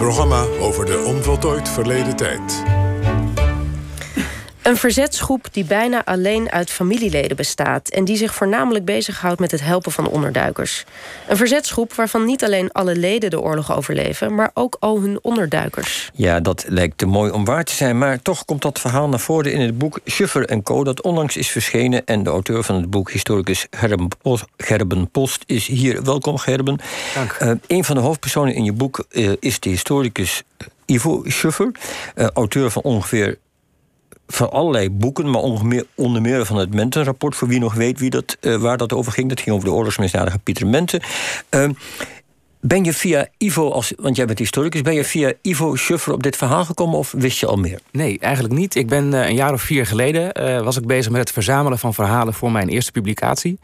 programma over de onvoltooid verleden tijd. Een verzetsgroep die bijna alleen uit familieleden bestaat en die zich voornamelijk bezighoudt met het helpen van onderduikers. Een verzetsgroep waarvan niet alleen alle leden de oorlog overleven, maar ook al hun onderduikers. Ja, dat lijkt te mooi om waar te zijn, maar toch komt dat verhaal naar voren in het boek Schuffer en Co. dat onlangs is verschenen en de auteur van het boek, historicus Gerben Post, Gerben Post is hier. Welkom Gerben. Dank. Uh, een van de hoofdpersonen in je boek uh, is de historicus Ivo Schuffer, uh, auteur van ongeveer van allerlei boeken, maar onder meer, van het Mentenrapport, voor wie nog weet wie dat, uh, waar dat over ging. Dat ging over de oorlogsmisdadiger Pieter Menten. Uh, ben je via Ivo, als, want jij bent historicus, ben je via Ivo Schuffer op dit verhaal gekomen of wist je al meer? Nee, eigenlijk niet. Ik ben uh, een jaar of vier geleden uh, was ik bezig met het verzamelen van verhalen voor mijn eerste publicatie.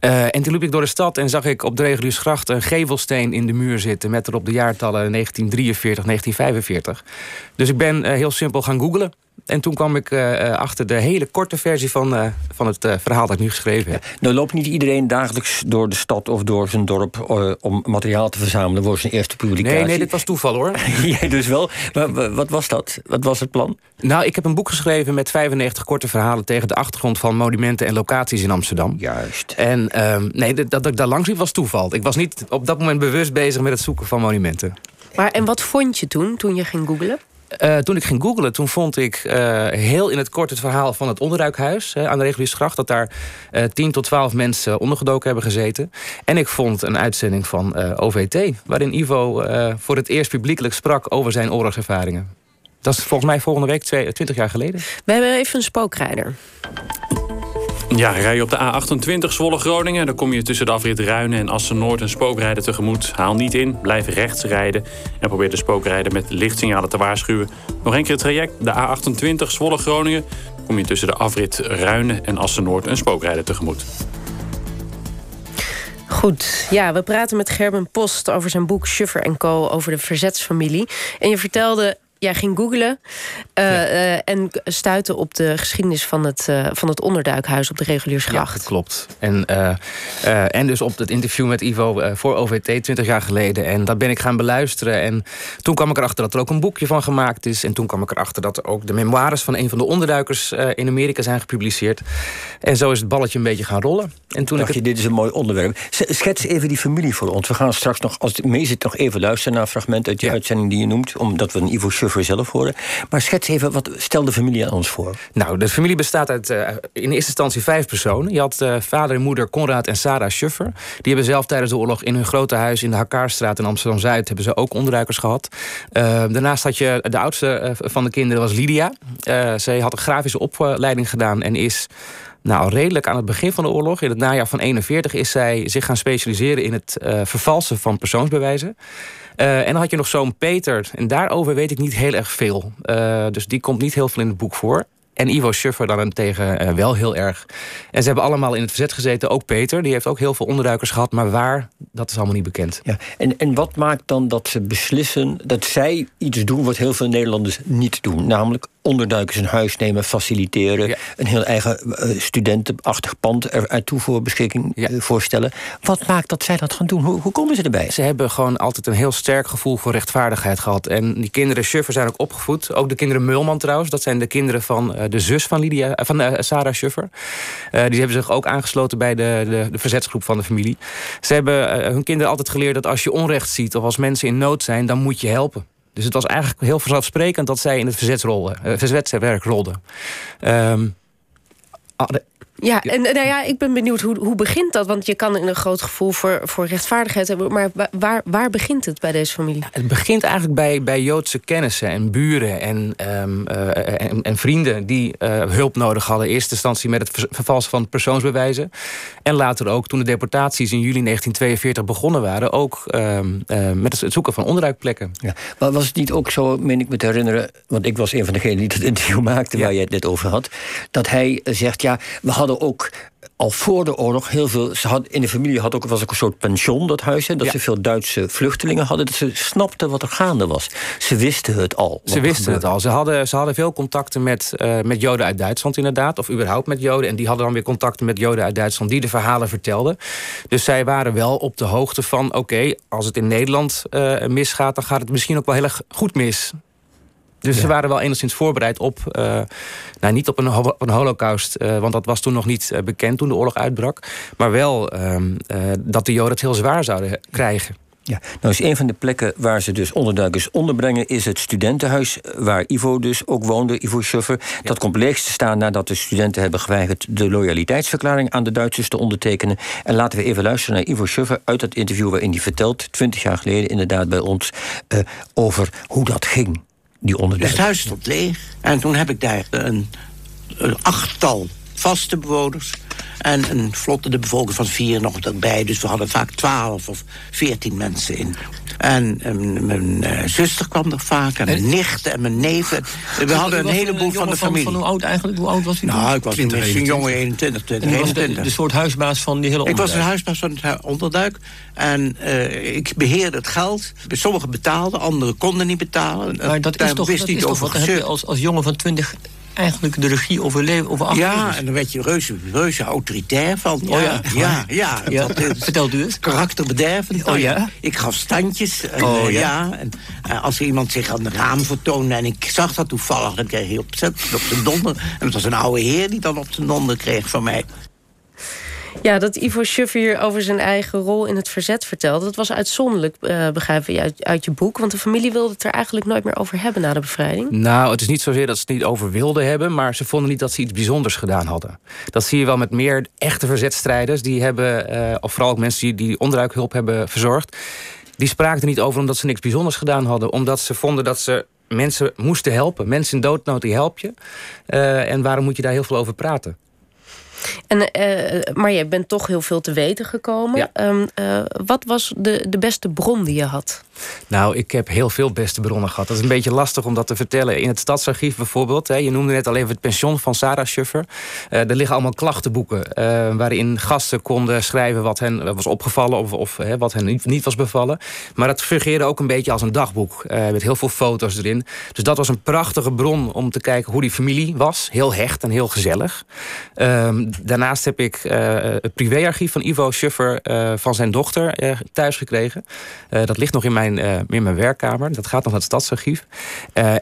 En toen liep ik door de stad en zag ik op de Reguliersgracht een gevelsteen in de muur zitten met erop de jaartallen 1943, 1945. Dus ik ben heel simpel gaan googlen. En toen kwam ik uh, achter de hele korte versie van, uh, van het uh, verhaal dat ik nu geschreven heb. Ja, nou loopt niet iedereen dagelijks door de stad of door zijn dorp om materiaal te verzamelen voor zijn eerste publicatie. Nee, nee, dit was toeval hoor. Jij dus wel. Maar wat was dat? Wat was het plan? Nou, ik heb een boek geschreven met 95 korte verhalen tegen de achtergrond van monumenten en locaties in Amsterdam. Juist. En ehm, nee, dat, dat ik daar langs liep was toeval. Ik was niet op dat moment bewust bezig met het zoeken van monumenten. Maar en wat vond je toen, toen je ging googlen? Uh, toen ik ging googlen, toen vond ik uh, heel in het kort het verhaal van het onderduikhuis aan de Reguliersgracht. Dat daar 10 tot 12 mensen ondergedoken hebben gezeten. En ik vond een uitzending van OVT, waarin Ivo voor het eerst publiekelijk sprak over zijn oorlogservaringen. Dat is volgens mij volgende week, 20 jaar geleden. We hebben even een spookrijder. Ja, rij je op de A28 Zwolle-Groningen... dan kom je tussen de afrit Ruinen en Assen-Noord een spookrijder tegemoet. Haal niet in, blijf rechts rijden... en probeer de spookrijder met lichtsignalen te waarschuwen. Nog een keer het traject, de A28 Zwolle-Groningen... kom je tussen de afrit Ruinen en Assen-Noord een spookrijder tegemoet. Goed, ja, we praten met Gerben Post over zijn boek Schuffer Co. over de verzetsfamilie. En je vertelde jij ging googlen uh, ja. uh, en stuitte op de geschiedenis van het, uh, van het onderduikhuis op de Reguliersgracht. Ja, dat klopt. En, en dus op het interview met Ivo voor OVT 20 jaar geleden. En dat ben ik gaan beluisteren. En toen kwam ik erachter dat er ook een boekje van gemaakt is. En toen kwam ik erachter dat er ook de memoires van een van de onderduikers in Amerika zijn gepubliceerd. En zo is het balletje een beetje gaan rollen. En toen Dacht ik je, dit is een mooi onderwerp. Schets even die familie voor ons. We gaan straks nog, als het mee zit, nog even luisteren naar een fragment uit je ja. uitzending die je noemt. Omdat we een Ivo voor zelf horen. Maar schets even, wat stel de familie aan ons voor? Nou, de familie bestaat uit uh, in eerste instantie vijf personen. Je had uh, vader en moeder Konrad en Sarah Schuffer. Die hebben zelf tijdens de oorlog in hun grote huis in de Hakkaarstraat in Amsterdam-Zuid... hebben ze ook onderduikers gehad. Uh, daarnaast had je de oudste van de kinderen was Lydia. zij had een grafische opleiding gedaan en is... Nou, redelijk aan het begin van de oorlog, in het najaar van 41, is zij zich gaan specialiseren in het vervalsen van persoonsbewijzen. Uh, en dan had je nog zo'n Peter. En daarover weet ik niet heel erg veel. Uh, dus die komt niet heel veel in het boek voor. En Ivo Schuffer daarentegen uh, wel heel erg. En ze hebben allemaal in het verzet gezeten. Ook Peter, die heeft ook heel veel onderduikers gehad. Maar waar, dat is allemaal niet bekend. Ja, en, en wat maakt dan dat ze beslissen... dat zij iets doen wat heel veel Nederlanders niet doen? Namelijk onderduikers in huis nemen, faciliteren... Ja. een heel eigen uh, studentenachtig pand toe voor beschikking ja. uh, voorstellen. Wat maakt dat zij dat gaan doen? Hoe, hoe komen ze erbij? Ze hebben gewoon altijd een heel sterk gevoel voor rechtvaardigheid gehad. En die kinderen Schuffer zijn ook opgevoed. Ook de kinderen Mulman trouwens. Dat zijn de kinderen van uh, de zus van, Lydia, van Sarah Schuffer. die hebben zich ook aangesloten bij de, de, de verzetsgroep van de familie. Ze hebben hun kinderen altijd geleerd dat als je onrecht ziet... of als mensen in nood zijn, dan moet je helpen. Dus het was eigenlijk heel vanzelfsprekend dat zij in het verzetsrollen, uh, verzetswerk rolden. Um, ja, en nou ja, ik ben benieuwd, hoe, hoe begint dat? Want je kan een groot gevoel voor, voor rechtvaardigheid hebben... maar waar, waar begint het bij deze familie? Het begint eigenlijk bij, bij Joodse kennissen en buren en, um, uh, en, en, vrienden... die uh, hulp nodig hadden. In eerste instantie met het vervalsen van persoonsbewijzen. En later ook, toen de deportaties in juli 1942 begonnen waren... ook um, uh, met het zoeken van onderduikplekken. Ja, maar was het niet ook zo, meen ik me te herinneren... want ik was een van degenen die het interview maakte... Ja. waar je het net over had... dat hij zegt, ja, we hadden ook al voor de oorlog heel veel. Ze had, in de familie had ook, was ook een soort pension, dat huis. Hè, dat ze veel Duitse vluchtelingen hadden. Dat ze snapten wat er gaande was. Ze wisten het al. Ze wisten het al. Ze hadden, ze hadden veel contacten met, uh, met Joden uit Duitsland, inderdaad. Of überhaupt met Joden. En die hadden dan weer contacten met Joden uit Duitsland die de verhalen vertelden. Dus zij waren wel op de hoogte van: oké, als het in Nederland uh, misgaat, dan gaat het misschien ook wel heel erg goed mis. Dus ze waren wel enigszins voorbereid op, uh, nou niet op een, een holocaust, uh, want dat was toen nog niet uh, bekend toen de oorlog uitbrak. Maar wel ehm, dat de Joden het heel zwaar zouden krijgen. Ja, nou is een van de plekken waar ze dus onderduikers onderbrengen... is het studentenhuis waar Ivo dus ook woonde, Ivo Schuffer. Dat komt leeg te staan nadat de studenten hebben geweigerd... de loyaliteitsverklaring aan de Duitsers te ondertekenen. En laten we even luisteren naar Ivo Schuffer uit dat interview... waarin hij vertelt, twintig jaar geleden inderdaad bij ons... over hoe dat ging die Dus het huis stond leeg. En toen heb ik daar een, een achttal vaste bewoners en een vlotte de bevolking van vier nog erbij. Dus we hadden vaak twaalf of veertien mensen in. En mijn uh, zuster kwam er vaak, en mijn nichten en mijn neven. We hadden een heleboel van de familie. Van, hoe oud eigenlijk? Hoe oud was hij? Nou, ik was een jongen 21, 20, 21. De, soort huisbaas van die hele onderduik? Ik was de huisbaas van het onderduik. En uh, ik beheerde het geld. Sommigen betaalden, anderen konden niet betalen. Maar dat is toch, wist dat niet is over toch wat heb je als, als jongen van 20 eigenlijk de regie over leven, over Ja, en dan werd je reuze, reuze autoritair van. Oh ja, ja, ja. ja. Vertelt u eens. Karakterbedervend. Oh ja? Ik gaf standjes. En, oh eh, ja. En, uh, als iemand zich aan het raam vertoonde en ik zag dat toevallig, dan kreeg hij opzet op zijn donder. En het was een oude heer die dan op zijn donder kreeg van mij. Ja, dat Ivo Schuffer over zijn eigen rol in het verzet vertelde... dat was uitzonderlijk, uh, begrijp je, uit, je boek. Want de familie wilde het er eigenlijk nooit meer over hebben na de bevrijding. Nou, het is niet zozeer dat ze het niet over wilden hebben... maar ze vonden niet dat ze iets bijzonders gedaan hadden. Dat zie je wel met meer echte verzetstrijders. Die hebben, uh, of vooral ook mensen die, die onderduikhulp hebben verzorgd... die spraken er niet over omdat ze niks bijzonders gedaan hadden. Omdat ze vonden dat ze mensen moesten helpen. Mensen in doodnood, die help je. Uh, en waarom moet je daar heel veel over praten? En, uh, maar je bent toch heel veel te weten gekomen. Ja. Um, uh, wat was de, de beste bron die je had? Nou, ik heb heel veel beste bronnen gehad. Dat is een beetje lastig om dat te vertellen. In het Stadsarchief bijvoorbeeld, hè, je noemde net al even het pension van Sarah Schuffer. Uh, er liggen allemaal klachtenboeken waarin gasten konden schrijven wat hen was opgevallen of, of wat hen niet, was bevallen. Maar het fungeerde ook een beetje als een dagboek met heel veel foto's erin. Dus dat was een prachtige bron om te kijken hoe die familie was. Heel hecht en heel gezellig. Ehm, daarnaast heb ik het privéarchief van Ivo Schuffer van zijn dochter thuis gekregen. dat ligt nog in mijn, in mijn werkkamer. Dat gaat nog naar het stadsarchief.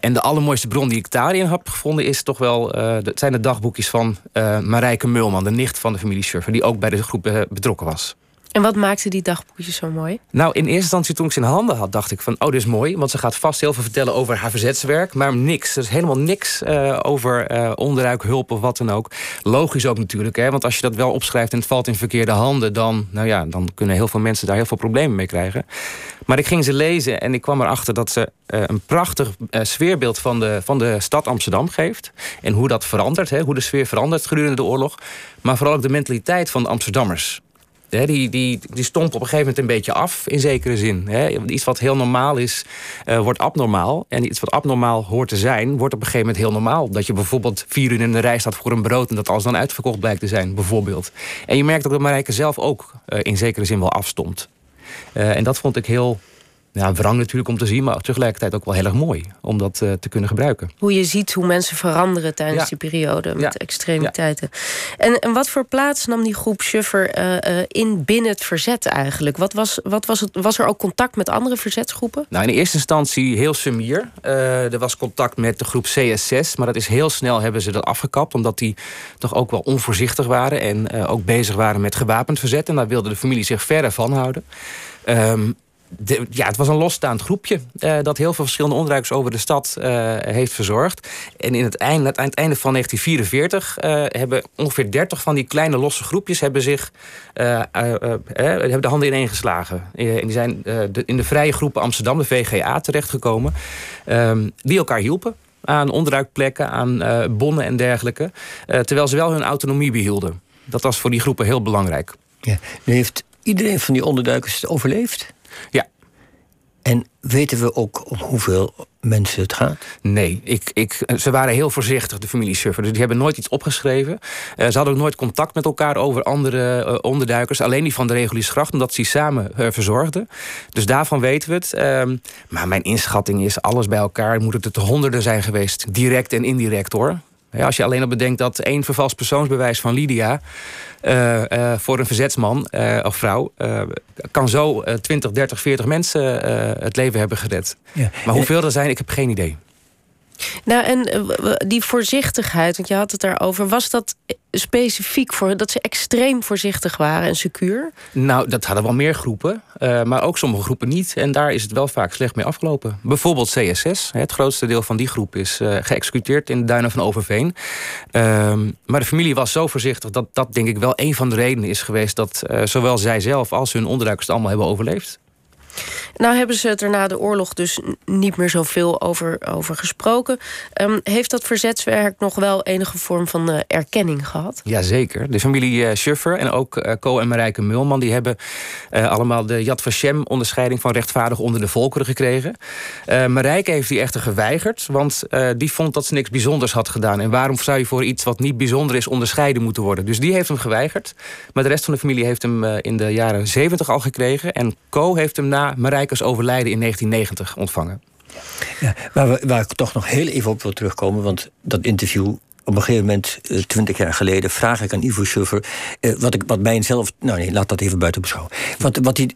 en de allermooiste bron die ik daarin heb gevonden is toch wel... dat zijn de dagboekjes van Marijke Mulman, de nicht van de familie Schuffer... die ook bij de groep betrokken was. En wat maakte die dagboekjes zo mooi? Nou, in eerste instantie toen ik ze in handen had, dacht ik van... oh, dit is mooi, want ze gaat vast heel veel vertellen over haar verzetswerk... maar niks, is helemaal niks uh, over uh, hulp of wat dan ook. Logisch ook natuurlijk, hè, want als je dat wel opschrijft... en het valt in verkeerde handen, dan, nou ja, dan kunnen heel veel mensen... daar heel veel problemen mee krijgen. Maar ik ging ze lezen en ik kwam erachter dat ze uh, een prachtig sfeerbeeld... Van de, van de stad Amsterdam geeft. En hoe dat verandert, hè, hoe de sfeer verandert gedurende de oorlog. Maar vooral ook de mentaliteit van de Amsterdammers die, die, stond op een gegeven moment een beetje af, in zekere zin. iets wat heel normaal is, uh, wordt abnormaal. En iets wat abnormaal hoort te zijn, wordt op een gegeven moment heel normaal. Dat je bijvoorbeeld vier uur in de rij staat voor een brood... en dat alles dan uitverkocht blijkt te zijn, bijvoorbeeld. En je merkt ook dat Marijke zelf ook uh, in zekere zin wel afstond. Uh, en dat vond ik heel ja, wrang natuurlijk om te zien, maar tegelijkertijd ook wel heel erg mooi om dat uh, te kunnen gebruiken. Hoe je ziet hoe mensen veranderen tijdens ja. die periode met ja. extremiteiten. En, en wat voor plaats nam die groep Schuffer uh, uh, in binnen het verzet eigenlijk? Wat was, wat was, het, was er ook contact met andere verzetsgroepen? Nou, in eerste instantie heel sumier. er was contact met de groep CS6, maar dat is heel snel hebben ze dat afgekapt, omdat die toch ook wel onvoorzichtig waren en ook bezig waren met gewapend verzet. En daar wilde de familie zich verder van houden. Um, ja, het was een losstaand groepje uh, dat heel veel verschillende onderduikers over de stad uh, heeft verzorgd. En in het einde, aan het einde van 1944 uh, eh, hebben ongeveer 30 van die kleine losse groepjes hebben zich hebben de handen ineengeslagen. en die zijn in de vrije groepen Amsterdam, de VGA, terechtgekomen. Um, die elkaar hielpen aan onderduikplekken, aan bonnen en dergelijke. terwijl ze wel hun autonomie behielden. Dat was voor die groepen heel belangrijk. Ja. Nu heeft iedereen van die onderduikers overleefd? Ja. En weten we ook om hoeveel mensen het gaat? Nee, ik, ik, ze waren heel voorzichtig, de familie Schuffer. Dus die hebben nooit iets opgeschreven. Uh, ze hadden ook nooit contact met elkaar over andere uh, onderduikers. Alleen die van de Reguliersgracht, omdat ze die samen uh, verzorgden. Dus daarvan weten we het. Ehm, maar mijn inschatting is, alles bij elkaar moet het er honderden zijn geweest. Direct en indirect hoor. Ja, als je alleen al bedenkt dat één vervals persoonsbewijs van Lydia... Uh, uh, voor een verzetsman uh, of vrouw... kan zo 20, 30, 40 mensen het leven hebben gered. Ja. Maar hoeveel er zijn, ik heb geen idee. Nou, en die voorzichtigheid, want je had het daarover... was dat specifiek voor dat ze extreem voorzichtig waren en secuur? Nou, dat hadden wel meer groepen, uh, maar ook sommige groepen niet. En daar is het wel vaak slecht mee afgelopen. Bijvoorbeeld CSS, het grootste deel van die groep is geëxecuteerd in de duinen van Overveen. Uh, maar de familie was zo voorzichtig dat dat denk ik wel een van de redenen is geweest... dat zowel zij zelf als hun onderduikers het allemaal hebben overleefd. Nou hebben ze het er na de oorlog dus niet meer zoveel over, over gesproken. Um, heeft dat verzetswerk nog wel enige vorm van uh, erkenning gehad? Jazeker. De familie uh, Schuffer en ook uh, Co en Marijke Mulman... die hebben allemaal de Yad Vashem onderscheiding van rechtvaardig onder de volkeren gekregen. Marijke heeft die echter geweigerd, want die vond dat ze niks bijzonders had gedaan. En waarom zou je voor iets wat niet bijzonder is onderscheiden moeten worden? Dus die heeft hem geweigerd. Maar de rest van de familie heeft hem in de jaren 70 al gekregen. En Co heeft hem na Overlijden in 1990 ontvangen. Ja, waar, we, waar ik toch nog heel even op wil terugkomen, want dat interview op een gegeven moment, eh, twintig jaar geleden, vraag ik aan Ivo Schuffer. Eh, wat, ik, wat mij zelf. Nou nee, laat dat even buiten beschouwen. Want wat hij,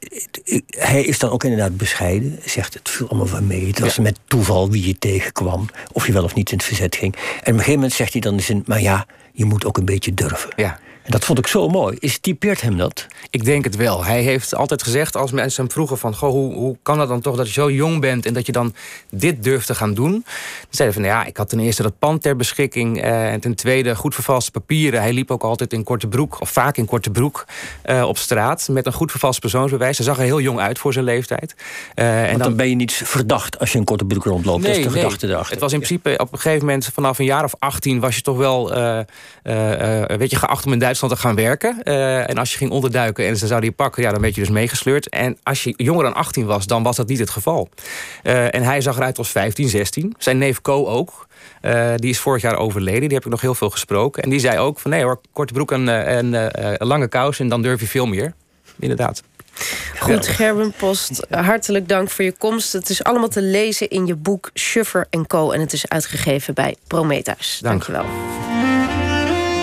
hij is dan ook inderdaad bescheiden. Zegt het viel allemaal van mee. Het was met toeval wie je tegenkwam. Of je wel of niet in het verzet ging. En op een gegeven moment zegt hij dan de zin. Maar ja, je moet ook een beetje durven. Ja. En dat vond ik zo mooi. Is typeert hem dat? Ik denk het wel. Hij heeft altijd gezegd, als mensen hem vroegen van... Goh, hoe, hoe kan het dan toch dat je zo jong bent... en dat je dan dit durft te gaan doen? Dan zei hij van, ja, ik had ten eerste dat pand ter beschikking... Eh, en ten tweede goed vervalste papieren. Hij liep ook altijd in korte broek, of vaak in korte broek... Uh, op straat, met een goed vervalst persoonsbewijs. Hij zag er heel jong uit voor zijn leeftijd. Uh, en dan, dan, ben je niet verdacht als je een korte broek rondloopt. Nee, dat is de nee. gedachte erachter. Het was in principe op een gegeven moment... vanaf een jaar of 18 was je toch wel... weet je, geacht om in Duitsland te gaan werken. Uh, en als je ging onderduiken en ze zouden je pakken, ja, dan werd je dus meegesleurd. En als je jonger dan 18 was, dan was dat niet het geval. Uh, en hij zag eruit als 15, 16. Zijn neef Co ook. Uh, die is vorig jaar overleden. Die heb ik nog heel veel gesproken. En die zei ook van nee hoor, korte broek en, en een lange kous en dan durf je veel meer. Inderdaad. Goed, Gerben Post, hartelijk dank voor je komst. Het is allemaal te lezen in je boek Schuffer Co. En het is uitgegeven bij Prometheus. Dank je wel.